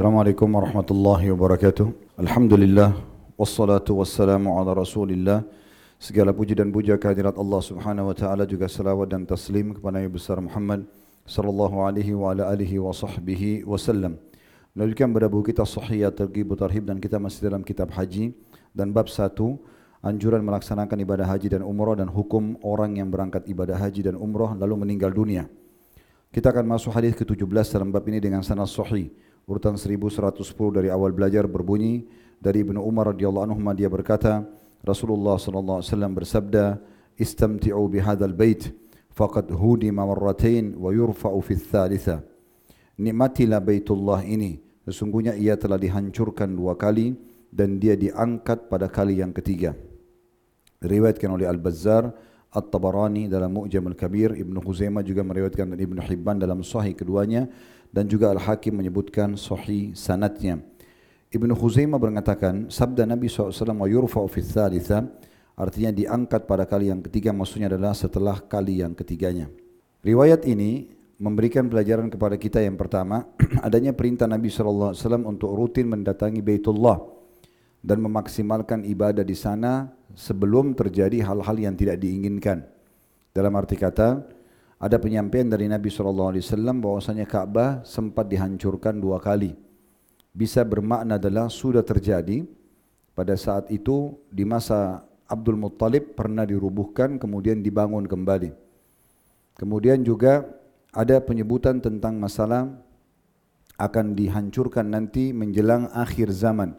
Assalamualaikum warahmatullahi wabarakatuh. Alhamdulillah wassalatu wassalamu ala Rasulillah. Segala puji dan puja kehadirat Allah Subhanahu wa taala juga selawat dan taslim kepada Nabi besar Muhammad sallallahu alaihi wa ala alihi wa sahbihi wasallam. Melanjutkan pada buku kita Sahih Targhib Tarhib dan kita masih dalam kitab haji dan bab 1 anjuran melaksanakan ibadah haji dan umrah dan hukum orang yang berangkat ibadah haji dan umrah lalu meninggal dunia. Kita akan masuk hadis ke-17 dalam bab ini dengan sanad sahih urutan 1110 dari awal belajar berbunyi dari Ibnu Umar radhiyallahu anhu dia berkata Rasulullah sallallahu alaihi wasallam bersabda istamti'u bihadzal bait faqad hudima marratain wa yurfa'u fi tsalitsa nikmatilah baitullah ini. Sesungguhnya ia telah dihancurkan dua kali dan dia diangkat pada kali yang ketiga. Diriwayatkan oleh Al-Bazzar At-Tabarani dalam Mu'jam Al-Kabir Ibn Khuzaimah juga meriwayatkan dari Ibn Hibban dalam sahih keduanya dan juga Al-Hakim menyebutkan sahih sanatnya. Ibnu Khuzaimah mengatakan sabda Nabi SAW wa yurfa'u fi thalitha artinya diangkat pada kali yang ketiga maksudnya adalah setelah kali yang ketiganya. Riwayat ini memberikan pelajaran kepada kita yang pertama adanya perintah Nabi SAW untuk rutin mendatangi Baitullah dan memaksimalkan ibadah di sana sebelum terjadi hal-hal yang tidak diinginkan. Dalam arti kata, ada penyampaian dari Nabi SAW bahwasanya Ka'bah sempat dihancurkan dua kali. Bisa bermakna adalah sudah terjadi pada saat itu di masa Abdul Muttalib pernah dirubuhkan kemudian dibangun kembali. Kemudian juga ada penyebutan tentang masalah akan dihancurkan nanti menjelang akhir zaman.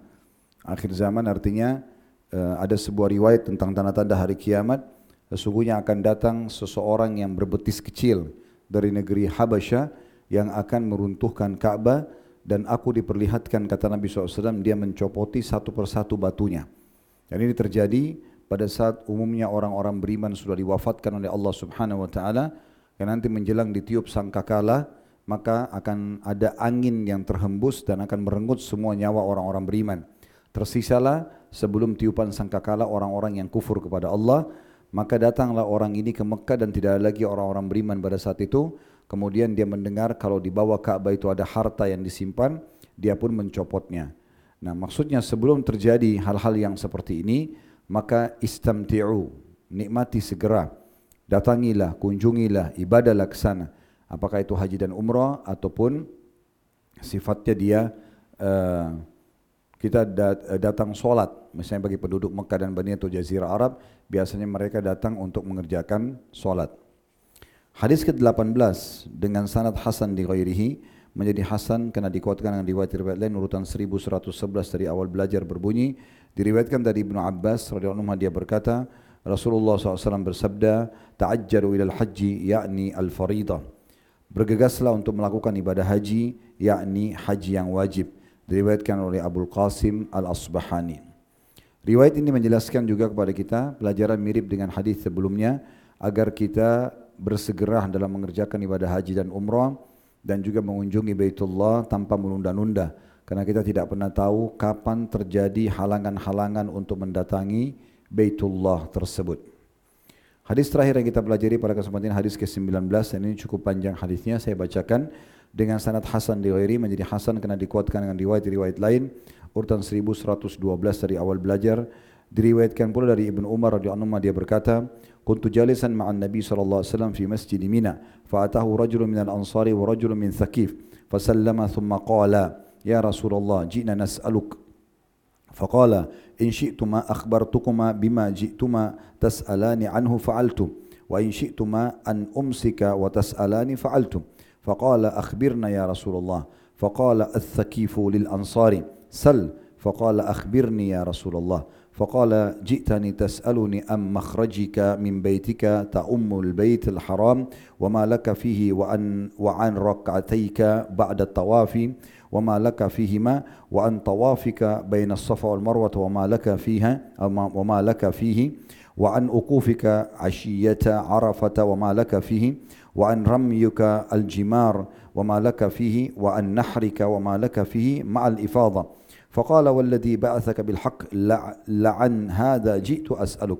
Akhir zaman artinya eh, ada sebuah riwayat tentang tanda-tanda hari kiamat sesungguhnya akan datang seseorang yang berbetis kecil dari negeri Habasyah yang akan meruntuhkan Ka'bah dan aku diperlihatkan kata Nabi SAW dia mencopoti satu persatu batunya. Dan ini terjadi pada saat umumnya orang-orang beriman sudah diwafatkan oleh Allah Subhanahu Wa Taala yang nanti menjelang ditiup sangkakala maka akan ada angin yang terhembus dan akan merenggut semua nyawa orang-orang beriman. Tersisalah sebelum tiupan sangkakala orang-orang yang kufur kepada Allah Maka datanglah orang ini ke Mekah dan tidak ada lagi orang-orang beriman pada saat itu. Kemudian dia mendengar kalau di bawah Ka'bah itu ada harta yang disimpan, dia pun mencopotnya. Nah maksudnya sebelum terjadi hal-hal yang seperti ini, maka istamti'u, nikmati segera. Datangilah, kunjungilah, ibadahlah ke sana. Apakah itu haji dan umrah ataupun sifatnya dia uh, kita datang solat, misalnya bagi penduduk Mekah dan Bani atau Jazirah Arab, biasanya mereka datang untuk mengerjakan solat. Hadis ke-18 dengan sanad Hasan di ghairihi menjadi Hasan karena dikuatkan dengan riwayat-riwayat lain urutan 1111 dari awal belajar berbunyi. Diriwayatkan dari Ibnu Abbas radhiyallahu anhu dia berkata Rasulullah SAW bersabda ta'ajjalu ila al-haji yakni al-faridah bergegaslah untuk melakukan ibadah haji yakni haji yang wajib diriwayatkan oleh Abu Qasim Al-Asbahani. Riwayat ini menjelaskan juga kepada kita pelajaran mirip dengan hadis sebelumnya agar kita bersegera dalam mengerjakan ibadah haji dan umrah dan juga mengunjungi Baitullah tanpa menunda-nunda karena kita tidak pernah tahu kapan terjadi halangan-halangan untuk mendatangi Baitullah tersebut. Hadis terakhir yang kita pelajari pada kesempatan hadis ke-19 dan ini cukup panjang hadisnya saya bacakan dengan sanad Hasan di Ghairi menjadi Hasan karena dikuatkan dengan riwayat-riwayat lain urutan 1112 dari awal belajar diriwayatkan pula dari Ibn Umar radhiyallahu anhu dia berkata kuntu jalisan ma'an Nabi sallallahu alaihi wasallam fi masjid Mina fa atahu rajulun min al-ansari wa rajulun min Thaqif fa sallama thumma qala ya Rasulullah ji'na nas'aluk فقال إن شئتما أخبرتكما بما جئتما تسألاني عنه فعلت وإن شئتما أن أمسك وتسألاني فعلت فقال أخبرنا يا رسول الله. فقال الثكيف للأنصار سل. فقال أخبرني يا رسول الله. فقال جئتني تسألني أم مخرجك من بيتك تأم البيت الحرام وما لك فيه وأن وعن ركعتيك بعد الطواف وما لك فيهما وأن طوافك بين الصفا والمروة وما لك فيها وما لك فيه وعن أقوفك عشية عرفة وما لك فيه وعن رميك الجمار وما لك فيه وعن نحرك وما لك فيه مع الإفاضة. فقال والذي بعثك بالحق لعن هذا جئت أسألك.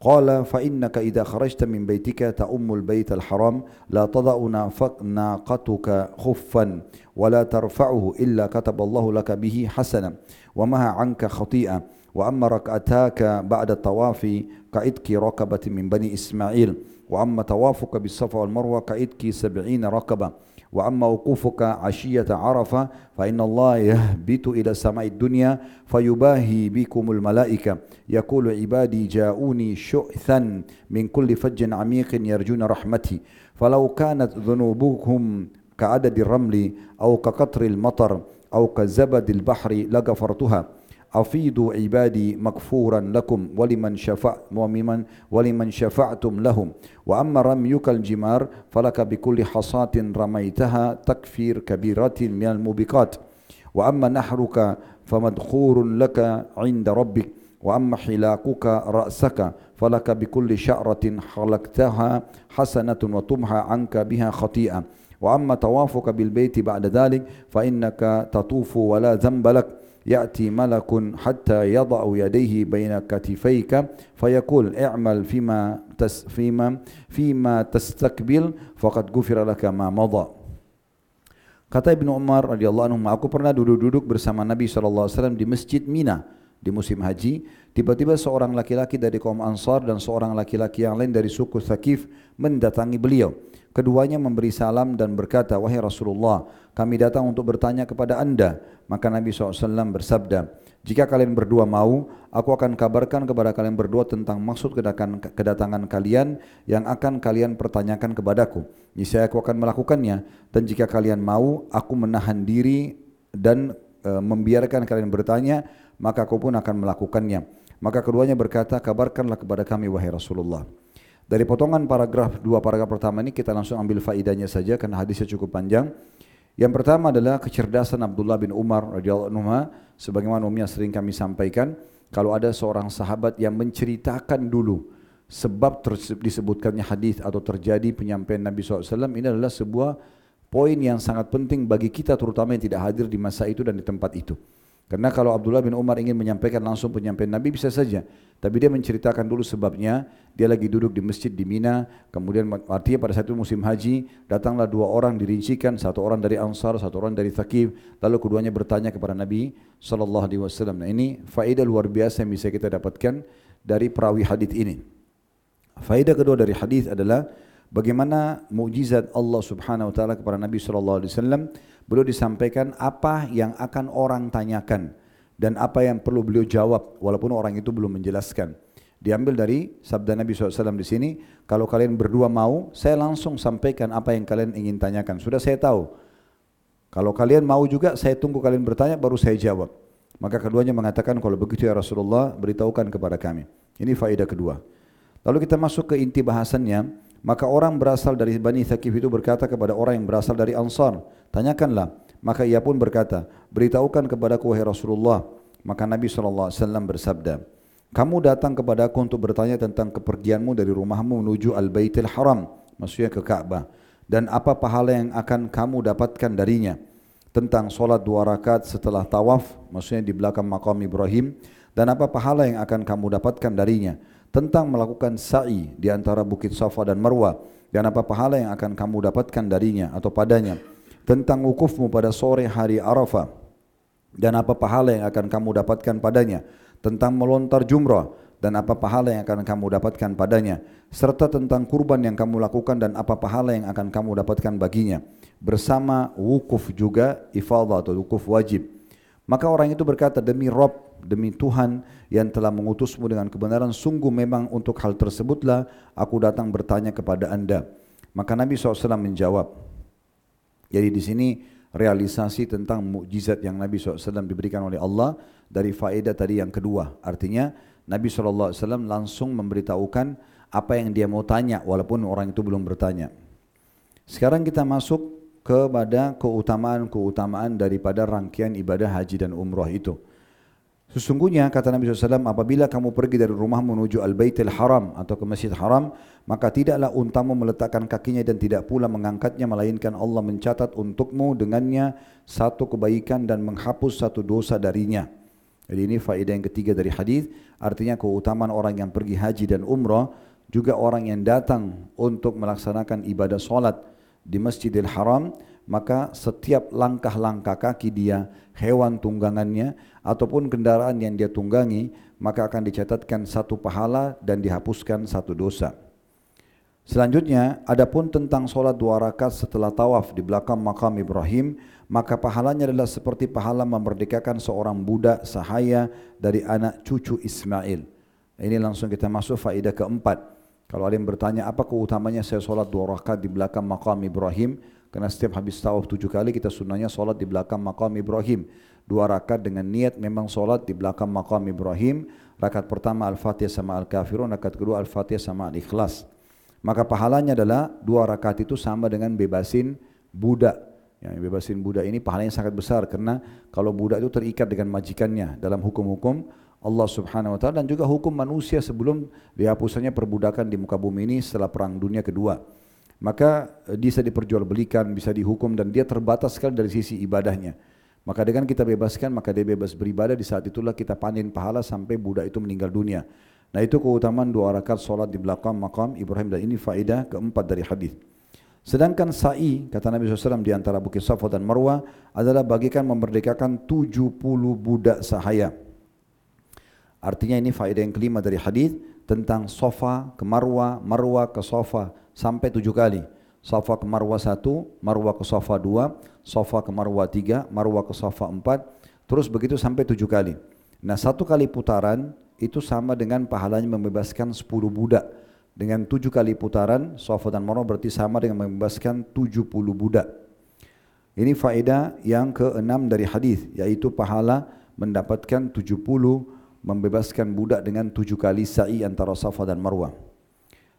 قال فإنك إذا خرجت من بيتك تأم البيت الحرام لا تضع ناقتك خفا ولا ترفعه إلا كتب الله لك به حسنا ومها عنك خطيئة وأما ركعتاك بعد الطواف كعتك ركبة من بني إسماعيل وأما طوافك بالصفا والمروة كعتك سبعين ركبة وأما وقوفك عشية عرفة فإن الله يهبط إلى سماء الدنيا فيباهي بكم الملائكة. يقول عبادي جاءوني شؤثا من كل فج عميق يرجون رحمتي. فلو كانت ذنوبكم كعدد الرمل أو كقطر المطر أو كزبد البحر لغفرتها. أفيدوا عبادي مغفورا لكم ولمن شفع وممن ولمن شفعتم لهم. وأما رميك الجمار فلك بكل حصاة رميتها تكفير كبيرة من الموبقات. وأما نحرك فمدخور لك عند ربك. وأما حلاقك رأسك فلك بكل شعرة حلقتها حسنة وتمحى عنك بها خطيئة. وأما طوافك بالبيت بعد ذلك فإنك تطوف ولا ذنب لك. يأتي ملك حتى يضع يديه بين كتفيك فيقول اعمل فيما تس فيما فيما تستقبل فقد غفر لك ما مضى Kata Ibnu Umar radhiyallahu anhu, aku pernah duduk-duduk bersama Nabi sallallahu alaihi wasallam di Masjid Mina di musim haji. Tiba-tiba seorang laki-laki dari kaum Ansar dan seorang laki-laki yang lain dari suku Thaqif mendatangi beliau. Keduanya memberi salam dan berkata, Wahai Rasulullah, kami datang untuk bertanya kepada anda. Maka Nabi SAW bersabda, jika kalian berdua mau, aku akan kabarkan kepada kalian berdua tentang maksud kedatangan kalian yang akan kalian pertanyakan kepadaku. Niscaya aku akan melakukannya. Dan jika kalian mau, aku menahan diri dan e, membiarkan kalian bertanya, maka aku pun akan melakukannya. Maka keduanya berkata, kabarkanlah kepada kami wahai Rasulullah. Dari potongan paragraf dua paragraf pertama ini kita langsung ambil faidahnya saja karena hadisnya cukup panjang. Yang pertama adalah kecerdasan Abdullah bin Umar radhiyallahu anhu sebagaimana umumnya sering kami sampaikan kalau ada seorang sahabat yang menceritakan dulu sebab disebutkannya hadis atau terjadi penyampaian Nabi SAW ini adalah sebuah poin yang sangat penting bagi kita terutama yang tidak hadir di masa itu dan di tempat itu. Karena kalau Abdullah bin Umar ingin menyampaikan langsung penyampaian Nabi bisa saja. Tapi dia menceritakan dulu sebabnya. Dia lagi duduk di masjid di Mina. Kemudian artinya pada saat itu musim haji. Datanglah dua orang dirincikan. Satu orang dari Ansar, satu orang dari Thaqif. Lalu keduanya bertanya kepada Nabi SAW. Nah ini faedah luar biasa yang bisa kita dapatkan dari perawi hadis ini. Faedah kedua dari hadis adalah bagaimana mukjizat Allah Subhanahu wa taala kepada Nabi sallallahu alaihi wasallam beliau disampaikan apa yang akan orang tanyakan dan apa yang perlu beliau jawab walaupun orang itu belum menjelaskan. Diambil dari sabda Nabi SAW di sini kalau kalian berdua mau saya langsung sampaikan apa yang kalian ingin tanyakan. Sudah saya tahu. Kalau kalian mau juga saya tunggu kalian bertanya baru saya jawab. Maka keduanya mengatakan kalau begitu ya Rasulullah beritahukan kepada kami. Ini faedah kedua. Lalu kita masuk ke inti bahasannya Maka orang berasal dari Bani Thaqif itu berkata kepada orang yang berasal dari Ansar, tanyakanlah. Maka ia pun berkata, beritahukan kepada wahai Rasulullah. Maka Nabi SAW bersabda, kamu datang kepada aku untuk bertanya tentang kepergianmu dari rumahmu menuju Al-Baitil Haram, maksudnya ke Ka'bah. Dan apa pahala yang akan kamu dapatkan darinya. Tentang solat dua rakaat setelah tawaf, maksudnya di belakang makam Ibrahim. Dan apa pahala yang akan kamu dapatkan darinya tentang melakukan sa'i di antara bukit Safa dan Marwa dan apa pahala yang akan kamu dapatkan darinya atau padanya tentang wukufmu pada sore hari Arafah dan apa pahala yang akan kamu dapatkan padanya tentang melontar jumrah dan apa pahala yang akan kamu dapatkan padanya serta tentang kurban yang kamu lakukan dan apa pahala yang akan kamu dapatkan baginya bersama wukuf juga ifadah atau wukuf wajib. Maka orang itu berkata demi Rob demi Tuhan yang telah mengutusmu dengan kebenaran sungguh memang untuk hal tersebutlah aku datang bertanya kepada anda. Maka Nabi SAW menjawab jadi di sini realisasi tentang mukjizat yang Nabi SAW diberikan oleh Allah dari faedah tadi yang kedua. Artinya Nabi SAW langsung memberitahukan apa yang dia mau tanya walaupun orang itu belum bertanya. Sekarang kita masuk kepada keutamaan-keutamaan daripada rangkaian ibadah haji dan umrah itu Sesungguhnya kata Nabi SAW, apabila kamu pergi dari rumah menuju Al-Baitil Haram atau ke Masjid Haram, maka tidaklah untamu meletakkan kakinya dan tidak pula mengangkatnya, melainkan Allah mencatat untukmu dengannya satu kebaikan dan menghapus satu dosa darinya. Jadi ini faedah yang ketiga dari hadis, artinya keutamaan orang yang pergi haji dan umrah juga orang yang datang untuk melaksanakan ibadah solat di Masjidil Haram, maka setiap langkah-langkah kaki dia, hewan tunggangannya, ataupun kendaraan yang dia tunggangi, maka akan dicatatkan satu pahala dan dihapuskan satu dosa. Selanjutnya, adapun tentang solat dua rakaat setelah tawaf di belakang makam Ibrahim, maka pahalanya adalah seperti pahala memerdekakan seorang budak sahaya dari anak cucu Ismail. Ini langsung kita masuk faedah keempat. Kalau ada yang bertanya apa keutamanya saya solat dua rakaat di belakang makam Ibrahim, karena setiap habis tawaf tujuh kali kita sunnahnya solat di belakang makam Ibrahim. Dua rakaat dengan niat memang solat di belakang makam Ibrahim. Rakaat pertama Al-Fatihah sama Al-Kafirun, rakaat kedua Al-Fatihah sama Al-Ikhlas. Maka pahalanya adalah dua rakaat itu sama dengan bebasin budak. Yang bebasin budak ini pahalanya sangat besar karena kalau budak itu terikat dengan majikannya dalam hukum-hukum Allah subhanahu wa ta'ala dan juga hukum manusia sebelum dihapusnya perbudakan di muka bumi ini setelah perang dunia kedua. Maka eh, bisa diperjualbelikan, bisa dihukum dan dia terbatas sekali dari sisi ibadahnya. Maka dengan kita bebaskan, maka dia bebas beribadah, di saat itulah kita panen pahala sampai budak itu meninggal dunia. Nah itu keutamaan dua rakaat solat di belakang makam Ibrahim dan ini faedah keempat dari hadis. Sedangkan sa'i, kata Nabi SAW di antara Bukit Safa dan Marwah adalah bagikan memerdekakan 70 budak sahaya. Artinya ini faedah yang kelima dari hadis tentang sofa ke marwa, marwa ke sofa sampai tujuh kali. Sofa ke marwa satu, marwa ke sofa dua, sofa ke marwa tiga, marwa ke sofa empat, terus begitu sampai tujuh kali. Nah satu kali putaran itu sama dengan pahalanya membebaskan sepuluh budak. Dengan tujuh kali putaran, sofa dan marwa berarti sama dengan membebaskan tujuh puluh budak. Ini faedah yang keenam dari hadis, yaitu pahala mendapatkan tujuh puluh membebaskan budak dengan tujuh kali sa'i antara Safa dan Marwah.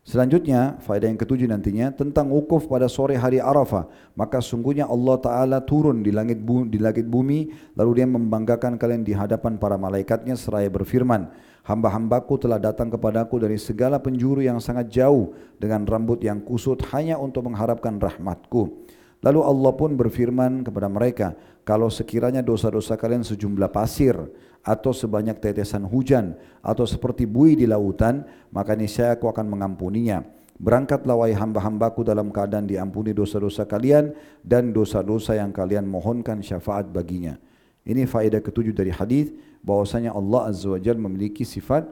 Selanjutnya, faedah yang ketujuh nantinya tentang wukuf pada sore hari Arafah. Maka sungguhnya Allah Ta'ala turun di langit, bumi, di langit bumi, lalu dia membanggakan kalian di hadapan para malaikatnya seraya berfirman, Hamba-hambaku telah datang kepadaku dari segala penjuru yang sangat jauh dengan rambut yang kusut hanya untuk mengharapkan rahmatku. Lalu Allah pun berfirman kepada mereka, kalau sekiranya dosa-dosa kalian sejumlah pasir, atau sebanyak tetesan hujan atau seperti bui di lautan maka niscaya aku akan mengampuninya. Berangkatlah wahai hamba-hambaku dalam keadaan diampuni dosa-dosa kalian dan dosa-dosa yang kalian mohonkan syafaat baginya. Ini faedah ketujuh dari hadis bahwasanya Allah Azza wa Jalla memiliki sifat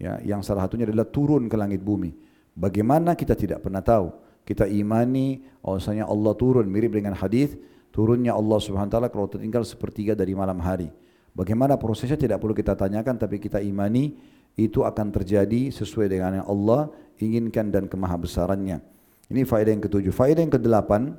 ya yang salah satunya adalah turun ke langit bumi. Bagaimana kita tidak pernah tahu? Kita imani bahwasanya Allah turun. Mirip dengan hadis turunnya Allah Subhanahu wa taala kalau tertinggal sepertiga dari malam hari Bagaimana prosesnya tidak perlu kita tanyakan tapi kita imani itu akan terjadi sesuai dengan yang Allah inginkan dan kemahabesarannya. Ini faedah yang ketujuh. Faedah yang kedelapan,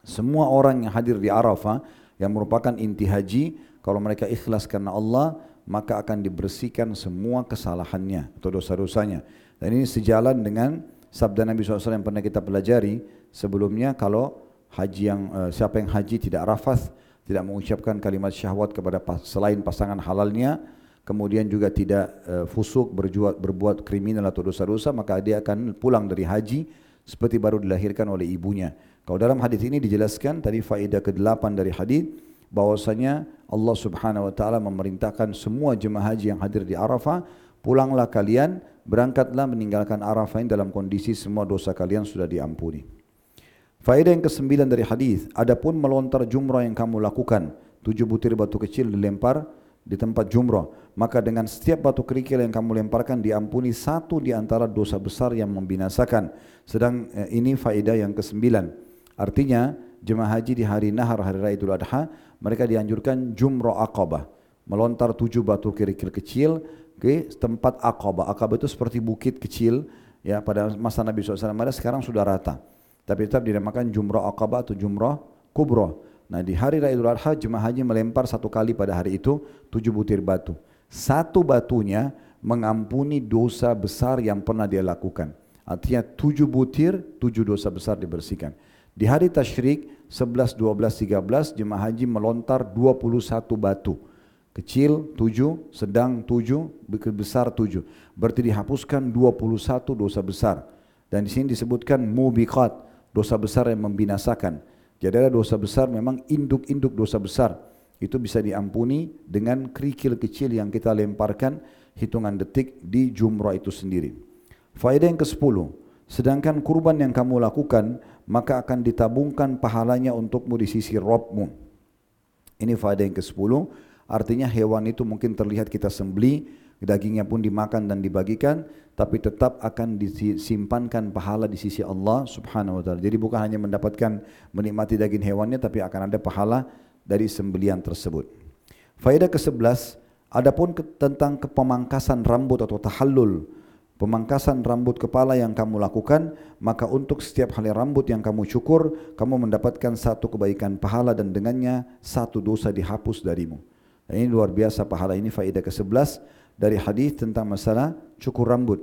semua orang yang hadir di Arafah yang merupakan inti haji, kalau mereka ikhlas karena Allah, maka akan dibersihkan semua kesalahannya atau dosa-dosanya. Dan ini sejalan dengan sabda Nabi SAW yang pernah kita pelajari sebelumnya kalau haji yang uh, siapa yang haji tidak rafath tidak mengucapkan kalimat syahwat kepada selain pasangan halalnya, kemudian juga tidak uh, fusuk, berjuat, berbuat kriminal atau dosa-dosa, maka dia akan pulang dari haji seperti baru dilahirkan oleh ibunya. Kalau dalam hadis ini dijelaskan tadi faedah ke-8 dari hadis bahwasanya Allah Subhanahu wa taala memerintahkan semua jemaah haji yang hadir di Arafah, pulanglah kalian, berangkatlah meninggalkan Arafah ini dalam kondisi semua dosa kalian sudah diampuni. Faedah yang kesembilan dari hadis, adapun melontar jumrah yang kamu lakukan, tujuh butir batu kecil dilempar di tempat jumrah, maka dengan setiap batu kerikil yang kamu lemparkan diampuni satu di antara dosa besar yang membinasakan. Sedang eh, ini faedah yang kesembilan. Artinya jemaah haji di hari nahar hari raya Idul Adha mereka dianjurkan jumrah akabah, melontar tujuh batu kerikil kecil ke tempat akabah. Akabah itu seperti bukit kecil ya pada masa Nabi SAW sekarang sudah rata. Tapi tetap dinamakan jumrah akabah atau jumrah kubra. Nah di hari Raya Idul Adha jemaah haji melempar satu kali pada hari itu tujuh butir batu. Satu batunya mengampuni dosa besar yang pernah dia lakukan. Artinya tujuh butir, tujuh dosa besar dibersihkan. Di hari Tashrik 11, 12, 13 jemaah haji melontar 21 batu. Kecil tujuh, sedang tujuh, besar tujuh. Berarti dihapuskan 21 dosa besar. Dan di sini disebutkan mubiqat dosa besar yang membinasakan. Jadi ada dosa besar memang induk-induk dosa besar. itu bisa diampuni dengan kerikil kecil yang kita lemparkan hitungan detik di jumrah itu sendiri. Faedah yang ke-10, sedangkan kurban yang kamu lakukan maka akan ditabungkan pahalanya untukmu di sisi Rabbmu. Ini faedah yang ke-10, artinya hewan itu mungkin terlihat kita sembeli, dagingnya pun dimakan dan dibagikan, tapi tetap akan disimpankan pahala di sisi Allah Subhanahu wa taala. Jadi bukan hanya mendapatkan menikmati daging hewannya tapi akan ada pahala dari sembelian tersebut. Faedah ke-11, adapun ke, tentang kepemangkasan rambut atau tahallul, pemangkasan rambut kepala yang kamu lakukan, maka untuk setiap helai rambut yang kamu cukur, kamu mendapatkan satu kebaikan pahala dan dengannya satu dosa dihapus darimu. Dan ini luar biasa pahala ini faedah ke-11 dari hadis tentang masalah cukur rambut.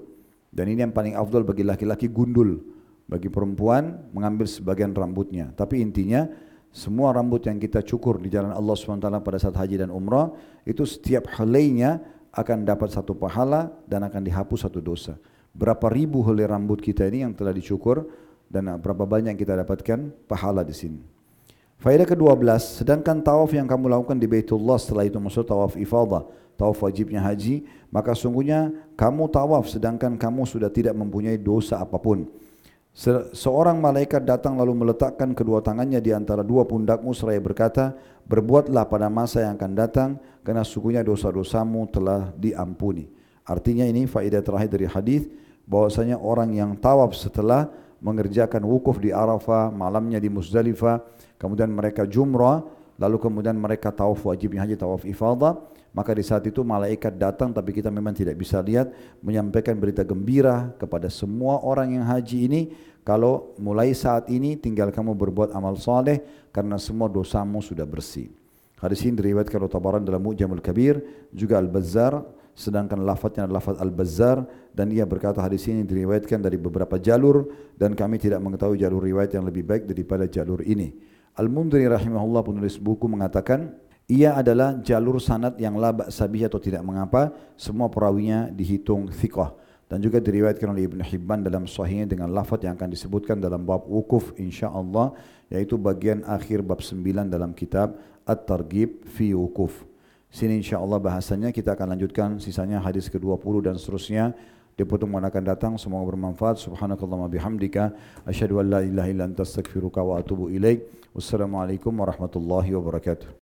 Dan ini yang paling afdal bagi laki-laki gundul. Bagi perempuan mengambil sebagian rambutnya. Tapi intinya semua rambut yang kita cukur di jalan Allah SWT pada saat haji dan umrah itu setiap helainya akan dapat satu pahala dan akan dihapus satu dosa. Berapa ribu helai rambut kita ini yang telah dicukur dan berapa banyak kita dapatkan pahala di sini. Faedah ke-12, sedangkan tawaf yang kamu lakukan di Baitullah setelah itu maksud tawaf ifadah, tawaf wajibnya haji, maka sungguhnya kamu tawaf sedangkan kamu sudah tidak mempunyai dosa apapun. Seorang malaikat datang lalu meletakkan kedua tangannya di antara dua pundakmu seraya berkata, berbuatlah pada masa yang akan datang karena sungguhnya dosa-dosamu telah diampuni. Artinya ini faedah terakhir dari hadis bahwasanya orang yang tawaf setelah mengerjakan wukuf di Arafah, malamnya di Muzdalifah, kemudian mereka jumrah, lalu kemudian mereka tawaf wajibnya haji tawaf ifadah, maka di saat itu malaikat datang tapi kita memang tidak bisa lihat menyampaikan berita gembira kepada semua orang yang haji ini kalau mulai saat ini tinggal kamu berbuat amal saleh karena semua dosamu sudah bersih. Hadis ini diriwayatkan oleh Tabaran dalam Mu'jamul Kabir, juga Al-Bazzar, sedangkan lafadznya adalah lafaz Al-Bazzar dan ia berkata hadis ini diriwayatkan dari beberapa jalur dan kami tidak mengetahui jalur riwayat yang lebih baik daripada jalur ini. Al-Mundri rahimahullah penulis buku mengatakan ia adalah jalur sanad yang labak sabih atau tidak mengapa semua perawinya dihitung thiqah dan juga diriwayatkan oleh Ibn Hibban dalam sahihnya dengan lafaz yang akan disebutkan dalam bab wukuf insyaallah yaitu bagian akhir bab 9 dalam kitab At-Targhib fi Wukuf. Sini insyaallah bahasanya kita akan lanjutkan sisanya hadis ke-20 dan seterusnya di pertemuan akan datang. Semoga bermanfaat. Subhanakallahumma bihamdika. Asyhadu an la ilaha illa anta astaghfiruka wa atubu ilaik. Wassalamualaikum warahmatullahi wabarakatuh